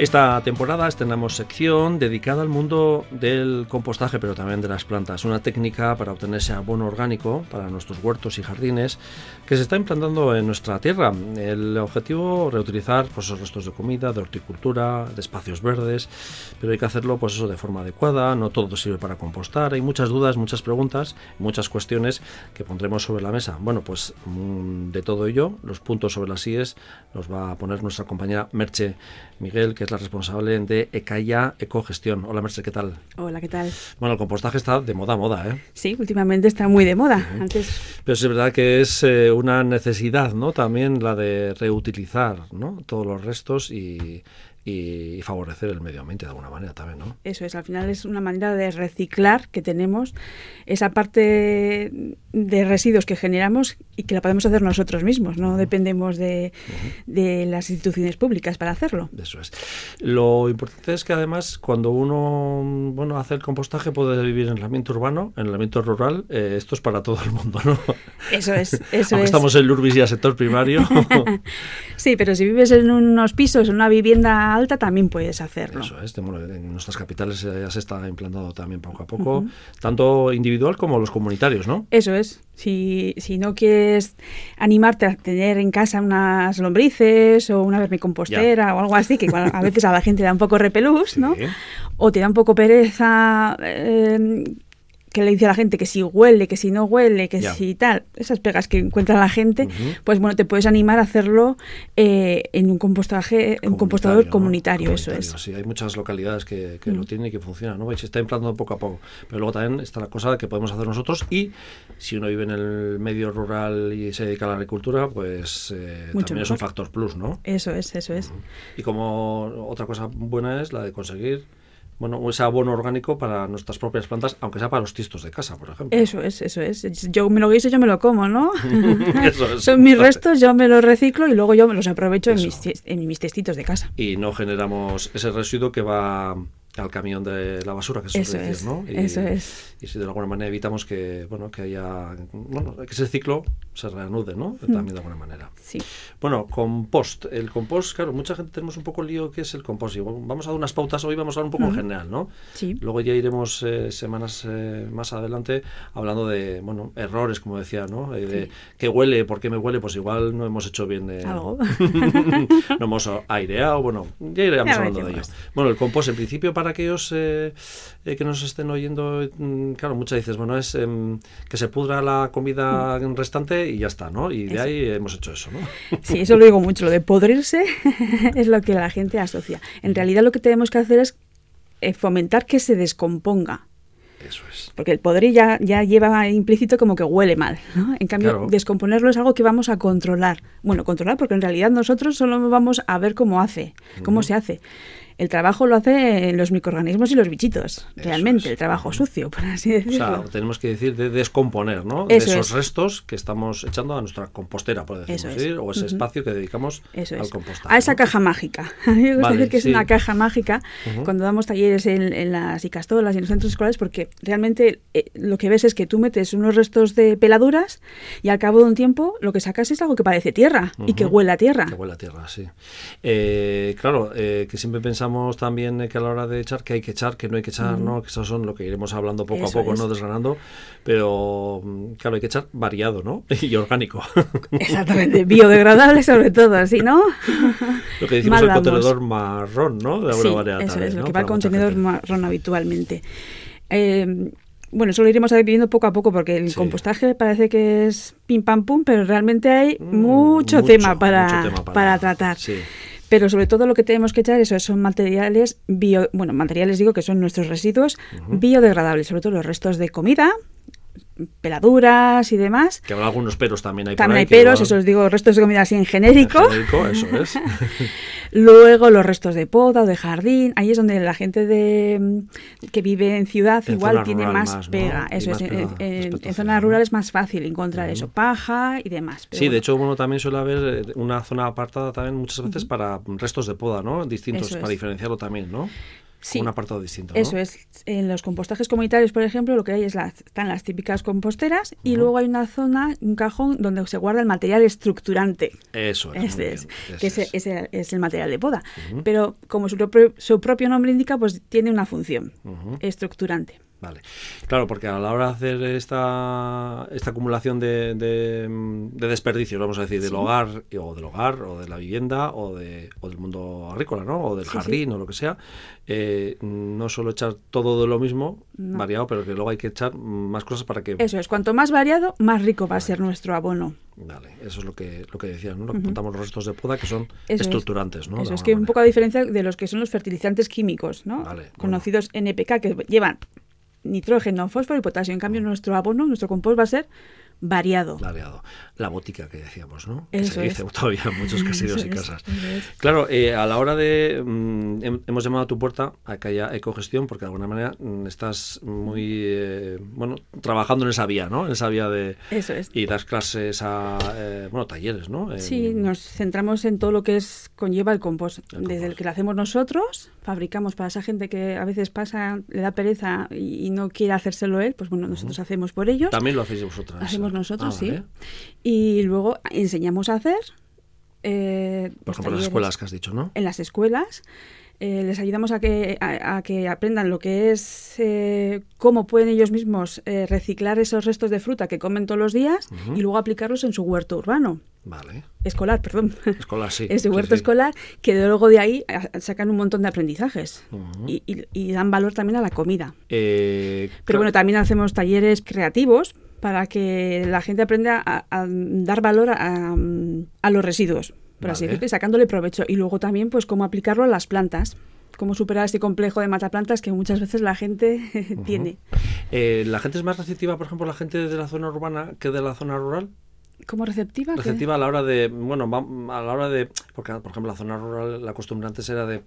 Esta temporada estrenamos sección dedicada al mundo del compostaje, pero también de las plantas. Una técnica para obtener ese abono orgánico para nuestros huertos y jardines que se está implantando en nuestra tierra. El objetivo, reutilizar pues, esos restos de comida, de horticultura, de espacios verdes, pero hay que hacerlo pues eso de forma adecuada, no todo sirve para compostar. Hay muchas dudas, muchas preguntas, muchas cuestiones que pondremos sobre la mesa. Bueno, pues mm, de todo ello, los puntos sobre las IES los va a poner nuestra compañera Merche Miguel, que es la responsable de Ecaya Ecogestión. Hola Merche, ¿qué tal? Hola, ¿qué tal? Bueno, el compostaje está de moda, moda, ¿eh? Sí, últimamente está muy de moda. Antes... Pero es verdad que es eh, una necesidad, ¿no? También la de reutilizar, ¿no? Todos los restos y y favorecer el medio ambiente de alguna manera también, ¿no? Eso es, al final es una manera de reciclar que tenemos esa parte de residuos que generamos y que la podemos hacer nosotros mismos, no dependemos de, de, las instituciones públicas para hacerlo. Eso es. Lo importante es que además cuando uno bueno hace el compostaje puede vivir en el ambiente urbano, en el ambiente rural, eh, esto es para todo el mundo, ¿no? Eso es, eso Aunque estamos en Lurbis y el sector primario. sí, pero si vives en unos pisos, en una vivienda alta, también puedes hacerlo. Eso es, en nuestras capitales ya se está implantando también poco a poco, tanto individual como los comunitarios, ¿no? Eso es. Si, si no quieres animarte a tener en casa unas lombrices o una vermicompostera o algo así, que a veces a la gente da un poco repelús, ¿no? O te da un poco pereza eh, que le dice a la gente que si huele, que si no huele, que si tal, esas pegas que encuentra la gente, pues bueno, te puedes animar a hacerlo eh, en un compostaje, un compostador comunitario, eso es. Sí, hay muchas localidades que, lo tienen y que funcionan, ¿no? Y se está implantando poco a poco. Pero luego también está la cosa que podemos hacer nosotros y si uno vive en el medio rural y se dedica a la agricultura, pues eh, también es un factor plus, ¿no? Eso es, eso es. Y como otra cosa buena es la de conseguir bueno, ese abono orgánico para nuestras propias plantas, aunque sea para los tistos de casa, por ejemplo. Eso es, eso es. Yo me lo guiso, yo me lo como, ¿no? Son mis restos, yo me los reciclo y luego yo me los aprovecho en mis, en mis testitos de casa. Y no generamos ese residuo que va al camión de la basura, que se suele decir, ¿no? Y, eso es. Y si de alguna manera evitamos que, bueno, que haya, bueno, que ese ciclo se reanude, ¿no? También de alguna manera. Sí. Bueno, compost. El compost, claro, mucha gente tenemos un poco lío qué es el compost. Y vamos a dar unas pautas hoy, vamos a hablar un poco en general, ¿no? Sí. Luego ya iremos eh, semanas eh, más adelante hablando de, bueno, errores, como decía, ¿no? Eh, de qué huele, por qué me huele, pues igual no hemos hecho bien. Algo. no hemos aireado, bueno, ya iremos hablando de ello. Bueno, el compost, en principio, para aquellos eh, eh, que nos estén oyendo, mm, claro, muchas veces, bueno, es em, que se pudra la comida mm. restante y ya está, ¿no? Y de ahí hemos hecho eso, ¿no? Sí, eso lo digo mucho, lo de podrirse es lo que la gente asocia. En realidad lo que tenemos que hacer es eh, fomentar que se descomponga. Eso es. Porque el podrir ya, lleva implícito como que huele mal. ¿no? En cambio, descomponerlo es algo que vamos a controlar. Bueno, controlar porque en realidad nosotros solo vamos a ver cómo hace, cómo se hace el trabajo lo hacen los microorganismos y los bichitos, realmente, el trabajo sucio, por así decirlo. O sea, tenemos que decir de descomponer, ¿no? de esos restos que estamos echando a nuestra compostera, por decirlo o ese espacio que dedicamos al compostaje. A esa caja mágica. A mí me gusta decir que es una caja mágica cuando damos talleres en, las icastolas y en los centros escolares, porque realmente eh, lo que ves es que tú metes unos restos de peladuras y al cabo de un tiempo lo que sacas es algo que parece tierra y que huele a tierra. Que huele a tierra, sí. Eh, claro, eh, que siempre pensamos también que a la hora de echar, que hay que echar, que no hay que echar, ¿no? Que eso son lo que iremos hablando poco a poco, ¿no? Desgranando. Pero, mm, claro, hay que echar variado, ¿no? y orgánico. Exactamente, biodegradable sobre todo, así, ¿no? lo que decimos el contenedor marrón, ¿no? De alguna manera. Eso es, lo que va al contenedor marrón habitualmente. Eh, bueno, eso lo iremos viviendo poco a poco porque el compostaje parece que es pim pam pum, pero realmente hay mm, mucho, tema para, para, tratar. Sí. Pero sobre todo lo que tenemos que echar eso son materiales bio, bueno, materiales digo que son nuestros residuos biodegradables, sobre todo los restos de comida, peladuras y demás. Que habrá algunos peros también hay También hay peros, eso os digo, restos de comida así en genérico. En genérico, eso es. Luego los restos de poda o de jardín, ahí es donde la gente de que vive en ciudad igual tiene más, pega. Eso es, en, zonas rurales es más fácil encontrar eso, paja y demás. sí, de hecho, bueno, también suele haber eh, una zona apartada también muchas veces para restos de poda, ¿no? Distintos, para diferenciarlo también, ¿no? Un apartado distinto. Eso es. En los compostajes comunitarios, por ejemplo, lo que hay es las, están las típicas composteras y luego hay una zona, un cajón, donde se guarda el material estructurante. Eso es. Ese es, que ese, es. el material de poda. Pero como su, su, propio nombre indica, pues tiene una función estructurante. Vale. Claro, porque a la hora de hacer esta, esta acumulación de, de, desperdicios, vamos a decir, del hogar, o del hogar, o de la vivienda, o, de, o del mundo agrícola, ¿no? O del jardín, o lo que sea, eh, no solo echar todo de lo mismo, variado, pero que luego hay que echar más cosas para que... Eso es, cuanto más variado, más rico va a ser nuestro abono. Vale, eso es lo que, lo que decías, ¿no? Lo que los restos de poda que son estructurantes, ¿no? Eso es que un poco a diferencia de los que son los fertilizantes químicos, ¿no? Conocidos NPK, que llevan nitrógeno, fósforo y potasio. En cambio, nuestro abono, nuestro compost va a ser variado. Variado. La botica que decíamos, ¿no? que se dice todavía en muchos casinos y casas. Claro, eh, a la hora de... Mm, hemos llamado a tu puerta a que haya ecogestión porque de alguna manera mm, estás muy, eh, bueno, trabajando en esa vía, ¿no? En esa vía de... Eso es. Y das clases a, eh, bueno, talleres, ¿no? Sí, nos centramos en todo lo que es conlleva el compost. Desde el que lo hacemos nosotros, fabricamos para esa gente que a veces pasa, le da pereza y, no quiere hacérselo él, pues bueno, nosotros hacemos por ellos. También lo hacéis vosotras. Hacemos nosotros, ah, sí. Y luego enseñamos a hacer. Eh, Por ejemplo, en las escuelas que has dicho, ¿no? En las escuelas. Eh, les ayudamos a que, a, que aprendan lo que es eh, cómo pueden ellos mismos eh, reciclar esos restos de fruta que comen todos los días y luego aplicarlos en su huerto urbano. Vale. Escolar, perdón. Escolar, sí. Ese huerto escolar, que luego de ahí sacan un montón de aprendizajes y, dan valor también a la comida. Pero bueno, también hacemos talleres creativos para que la gente aprenda a, dar valor a, los residuos, por así decirlo, sacándole provecho. Y luego también, pues, cómo aplicarlo a las plantas cómo superar este complejo de mataplantas que muchas veces la gente tiene. Eh, ¿La gente es más receptiva, por ejemplo, la gente de la zona urbana que de la zona rural? ¿Cómo receptiva? Receptiva a la hora de, bueno, a la hora de, porque por ejemplo la zona rural, la costumbre antes era de,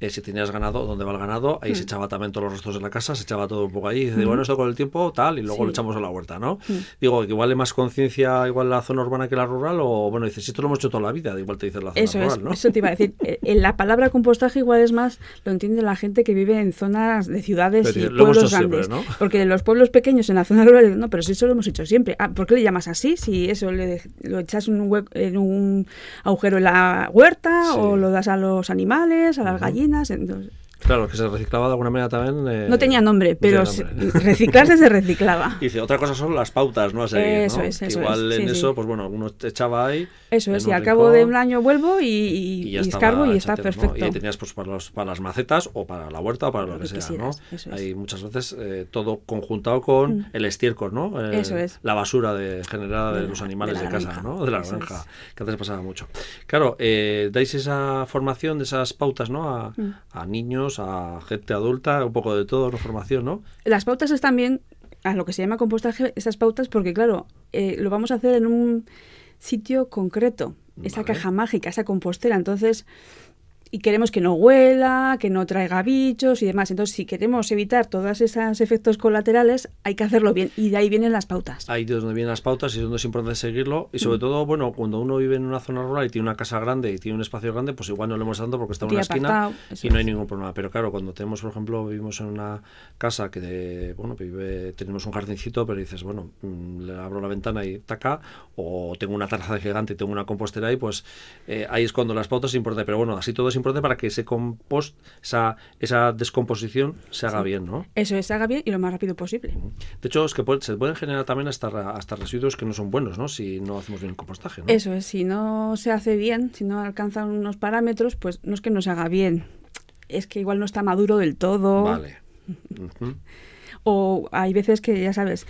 eh, si tenías ganado, ¿dónde va el ganado? Ahí se mm. echaba también todos los restos de la casa, se echaba todo un poco ahí, y dice, bueno, esto con el tiempo tal, y luego lo echamos a la huerta, ¿no? Mm. Digo, que igual hay más conciencia igual la zona urbana que la rural, o bueno, dices, si esto lo hemos hecho toda la vida, igual te dice la zona eso rural, ¿no? Eso te iba a decir, en eh, la palabra compostaje igual es más, lo entiende la gente que vive en zonas de ciudades y pueblos grandes. Porque los pueblos pequeños en la zona rural, no, pero si eso lo hemos hecho siempre. Ah, ¿Por qué le llamas así? Si eso le, lo echas un en un agujero en la huerta o lo das a los animales, a las gallinas. Entonces, Claro, que se reciclaba de alguna manera también. Eh, no tenía nombre, pero reciclarse se reciclaba. Y dice, otra cosa son las pautas, ¿no? eso es, eso Igual en eso, pues bueno, uno echaba ahí. Eso es, y al cabo de un año vuelvo y, y, y, y está perfecto. Y ahí tenías pues para, los, para las macetas o para la huerta o para lo, que, sea, ¿no? Hay muchas veces eh, todo conjuntado con mm. el estiércol, ¿no? eso es. La basura de, generada de, los animales de, casa, ¿no? De la granja, que antes pasaba mucho. Claro, eh, dais esa formación de esas pautas, ¿no? A, mm. A niños a gente adulta, un poco de todo, una formación, ¿no? Las pautas están bien a lo que se llama compostaje, esas pautas, porque claro, eh, lo vamos a hacer en un sitio concreto, esa caja mágica, esa compostera. Entonces, y queremos que no huela, que no traiga bichos y demás. Entonces, si queremos evitar todos esos efectos colaterales, hay que hacerlo bien. Y de ahí vienen las pautas. Ahí de donde vienen las pautas y es donde es importante seguirlo. Y sobre mm. todo, bueno, cuando uno vive en una zona rural y tiene una casa grande y tiene un espacio grande, pues igual no le hemos dando porque está en una esquina y no hay ningún problema. Pero claro, cuando tenemos, por ejemplo, vivimos en una casa que, de, bueno, vive, tenemos un jardincito, pero dices, bueno, mm, le abro la ventana y taca, o tengo una de gigante y tengo una compostera ahí, pues eh, ahí es cuando las pautas es importante. Pero bueno, así todo es importante para que ese compost, esa, esa descomposición se haga bien, ¿no? Eso es, se haga bien y lo más rápido posible. De hecho, es que se pueden generar también hasta, hasta residuos que no son buenos, ¿no? Si no hacemos bien el compostaje, ¿no? Eso es, si no se hace bien, si no alcanzan unos parámetros, pues no es que no se haga bien, es que igual no está maduro del todo. Vale. O hay veces que, ya sabes,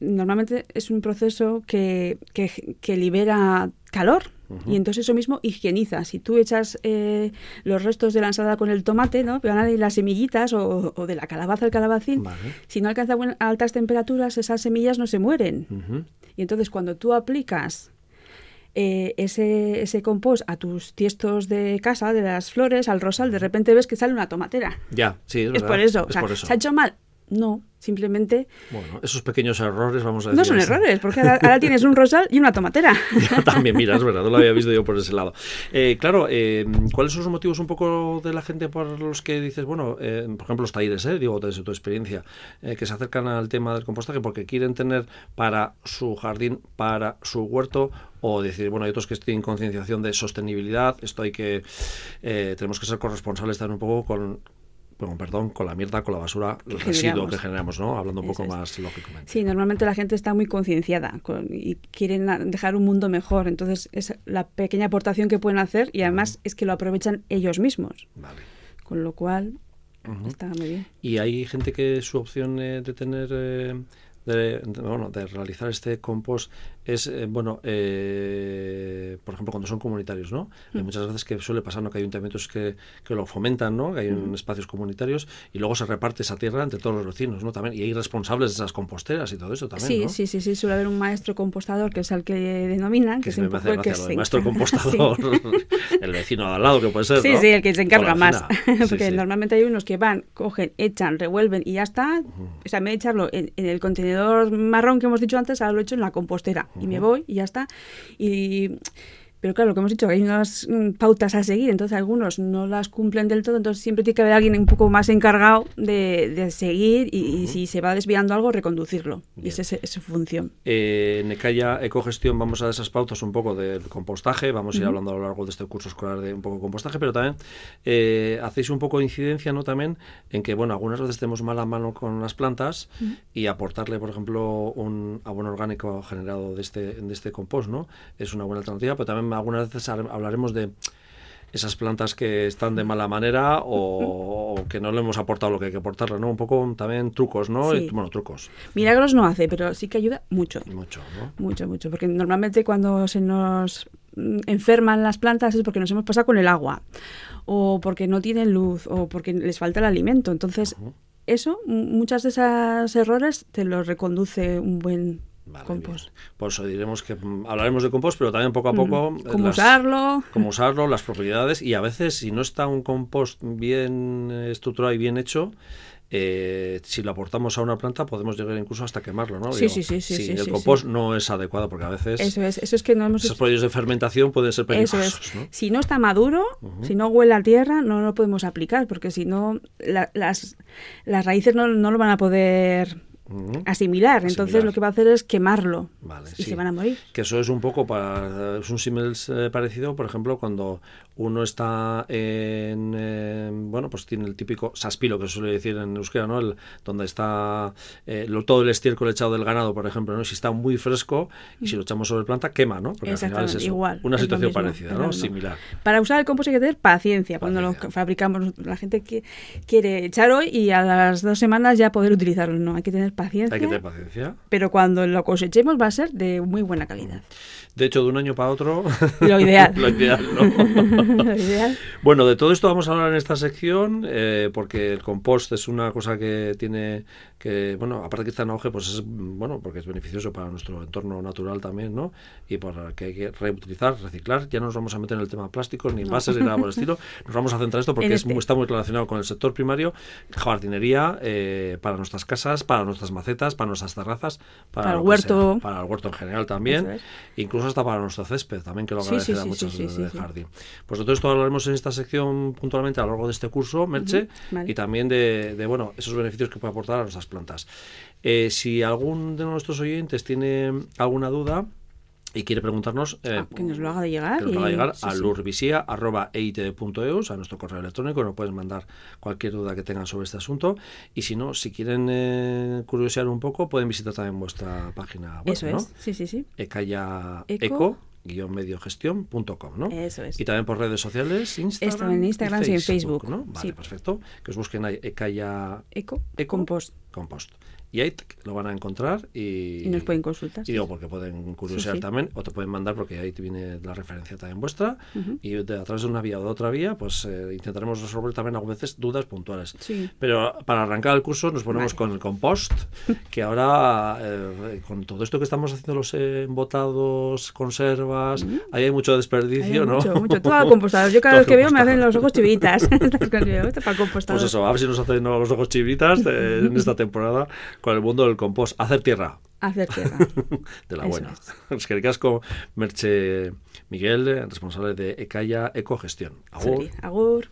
normalmente es un proceso que, que, que libera calor y entonces eso mismo higieniza. Si tú echas eh, los restos de la ensalada con el tomate, ¿no? Y las semillitas o, de la calabaza, el calabacín, si no alcanza altas temperaturas, esas semillas no se mueren. Y entonces cuando tú aplicas eh, ese, ese compost a tus tiestos de casa, de las flores, al rosal, de repente ves que sale una tomatera. Ya, sí, es, por eso. se ha hecho mal, No, simplemente... Bueno, esos pequeños errores, vamos a decir. No son errores, porque ahora, tienes un rosal y una tomatera. También, mira, es verdad, no lo había visto yo por ese lado. Eh, claro, eh, ¿cuáles son los motivos un poco de la gente por los que dices, bueno, eh, por ejemplo, los talleres, eh, digo, desde tu experiencia, que se acercan al tema del compostaje porque quieren tener para su jardín, para su huerto, o decir, bueno, hay otros que tienen concienciación de sostenibilidad, esto hay que, tenemos que ser corresponsables también un poco con bueno, perdón, con la mierda, con la basura, el residuo que generamos, ¿no? Hablando un poco más lógicamente. Sí, normalmente la gente está muy concienciada y quieren dejar un mundo mejor. Entonces, es la pequeña aportación que pueden hacer y además es que lo aprovechan ellos mismos. Vale. Con lo cual, está muy bien. Y hay gente que su opción de tener... Eh, de, bueno, de realizar este compost es, eh, bueno, eh, por ejemplo, cuando son comunitarios, ¿no? Hay mm. muchas veces que suele pasar, ¿no? Que hay ayuntamientos que, que lo fomentan, ¿no? Que hay mm. espacios comunitarios y luego se reparte esa tierra entre todos los vecinos, ¿no? También, y hay responsables de esas composteras y todo eso también, Sí, sí, sí, sí, suele haber un maestro compostador que es el que denominan, que, es un poco el que el maestro compostador, el vecino de al lado que puede ser, Sí, sí, el que se encarga más, porque normalmente hay unos que van, cogen, echan, revuelven y ya está, o sea, me de echarlo en, en el contenedor marrón que hemos dicho antes, ahora lo he hecho en la compostera y me voy y ya está. Y pero claro, lo que hemos dicho, hay unas mm, pautas a seguir, entonces algunos no las cumplen del todo, entonces siempre tiene que haber alguien un poco más encargado de, seguir y, si se va desviando algo, reconducirlo. Y esa es, su función. Eh, en Ecaya Ecogestión vamos a esas pautas un poco del compostaje, vamos a ir hablando a lo largo de este curso escolar de un poco de compostaje, pero también eh, hacéis un poco de incidencia ¿no? también en que, bueno, algunas veces tenemos mala mano con las plantas y aportarle, por ejemplo, un abono orgánico generado de este, de este compost, ¿no? Es una buena alternativa, pero también algunas veces hablaremos de esas plantas que están de mala manera o, que no le hemos aportado lo que hay que aportarle, ¿no? Un poco también trucos, ¿no? bueno, trucos. Milagros no hace, pero sí que ayuda mucho. Mucho, ¿no? Mucho, mucho. Porque normalmente cuando se nos mm, enferman las plantas es porque nos hemos pasado con el agua o porque no tienen luz o porque les falta el alimento. Entonces, eso, muchas de esos errores te los reconduce un buen compost. Por eso diremos que mm, hablaremos de compost, pero también poco a poco... Eh, cómo usarlo. Cómo usarlo, las propiedades y a veces si no está un compost bien estructurado y bien hecho, eh, si lo aportamos a una planta podemos llegar incluso hasta quemarlo, ¿no? Sí, sí, sí, Si el compost no es adecuado, porque a veces eso es, eso es que no hemos... esos procesos de fermentación pueden ser peligrosos. Si no está maduro, si no huele a tierra, no lo podemos aplicar, porque si no las, las raíces no, no lo van a poder asimilar. Entonces lo que va a hacer es quemarlo y se van a morir. Que eso es un poco para es un símil eh, parecido, por ejemplo, cuando uno está en, bueno, pues tiene el típico saspilo que se suele decir en euskera, ¿no? El, donde está eh, todo el estiércol echado del ganado, por ejemplo, ¿no? Si está muy fresco y si lo echamos sobre planta quema, ¿no? Porque al final es igual, una situación parecida, ¿no? Similar. Para usar el compost hay que tener paciencia, cuando lo fabricamos. La gente que quiere echar hoy y a las dos semanas ya poder utilizarlo, no, hay que tener paciencia. Hay que tener paciencia. Pero cuando lo cosechemos va a ser de muy buena calidad. De hecho, de un año para otro. Lo ideal. lo ideal, lo ideal. Bueno, de todo esto vamos a hablar en esta sección, eh, porque el compost es una cosa que tiene que, bueno, aparte que está en auge, pues es, bueno, porque es beneficioso para nuestro entorno natural también, ¿no? Y para que hay que reutilizar, reciclar. Ya no nos vamos a meter en el tema plásticos, ni envases, ni nada por el estilo. Nos vamos a centrar en esto porque es, este. está muy relacionado con el sector primario, jardinería, eh, para nuestras casas, para nuestras macetas, para nuestras terrazas, para, el huerto. para el huerto en general también. Incluso hasta para nuestro césped, también que lo agradecerá mucho del jardín. Pues todo esto hablaremos en esta sección puntualmente a lo largo de este curso, Merche, y también de, bueno, esos beneficios que puede aportar a nuestras plantas. Eh, si algún de nuestros oyentes tiene alguna duda, y quiere preguntarnos, eh, ah, que nos lo haga de llegar, que nos lo haga llegar a lurvisía.eit.eus, a nuestro correo electrónico, nos pueden mandar cualquier duda que tengan sobre este asunto. Y si no, si quieren eh, curiosear un poco, pueden visitar también vuestra página web. Eso es, sí, sí, sí. Ecaya Eco mediogestión.com, ¿no? Eso es. Y también por redes sociales, Instagram. en Instagram y, en Facebook, ¿no? Vale, perfecto. Que os busquen ahí Ecaya Eco, Eco Compost. Compost. Y ahí lo van a encontrar y, y nos pueden consultar. Y digo, porque pueden curiosear también, o te pueden mandar, porque ahí te viene la referencia también vuestra, y de, a través de una vía o de otra vía, pues eh, intentaremos resolver también algunas veces dudas puntuales. Pero para arrancar el curso nos ponemos con el compost, que ahora, eh, con todo esto que estamos haciendo, los embotados, conservas, ahí hay mucho desperdicio, ¿no? Mucho, mucho. Todo compostado. Yo cada vez que veo me hacen los ojos chivitas. pues eso, a ver si nos hacen los ojos chivitas en esta temporada con el mundo del compost. Hacer tierra. Hacer tierra. de la buena. Es. que casco Merche Miguel, responsable de Ecaya Ecogestión. Agur. agur.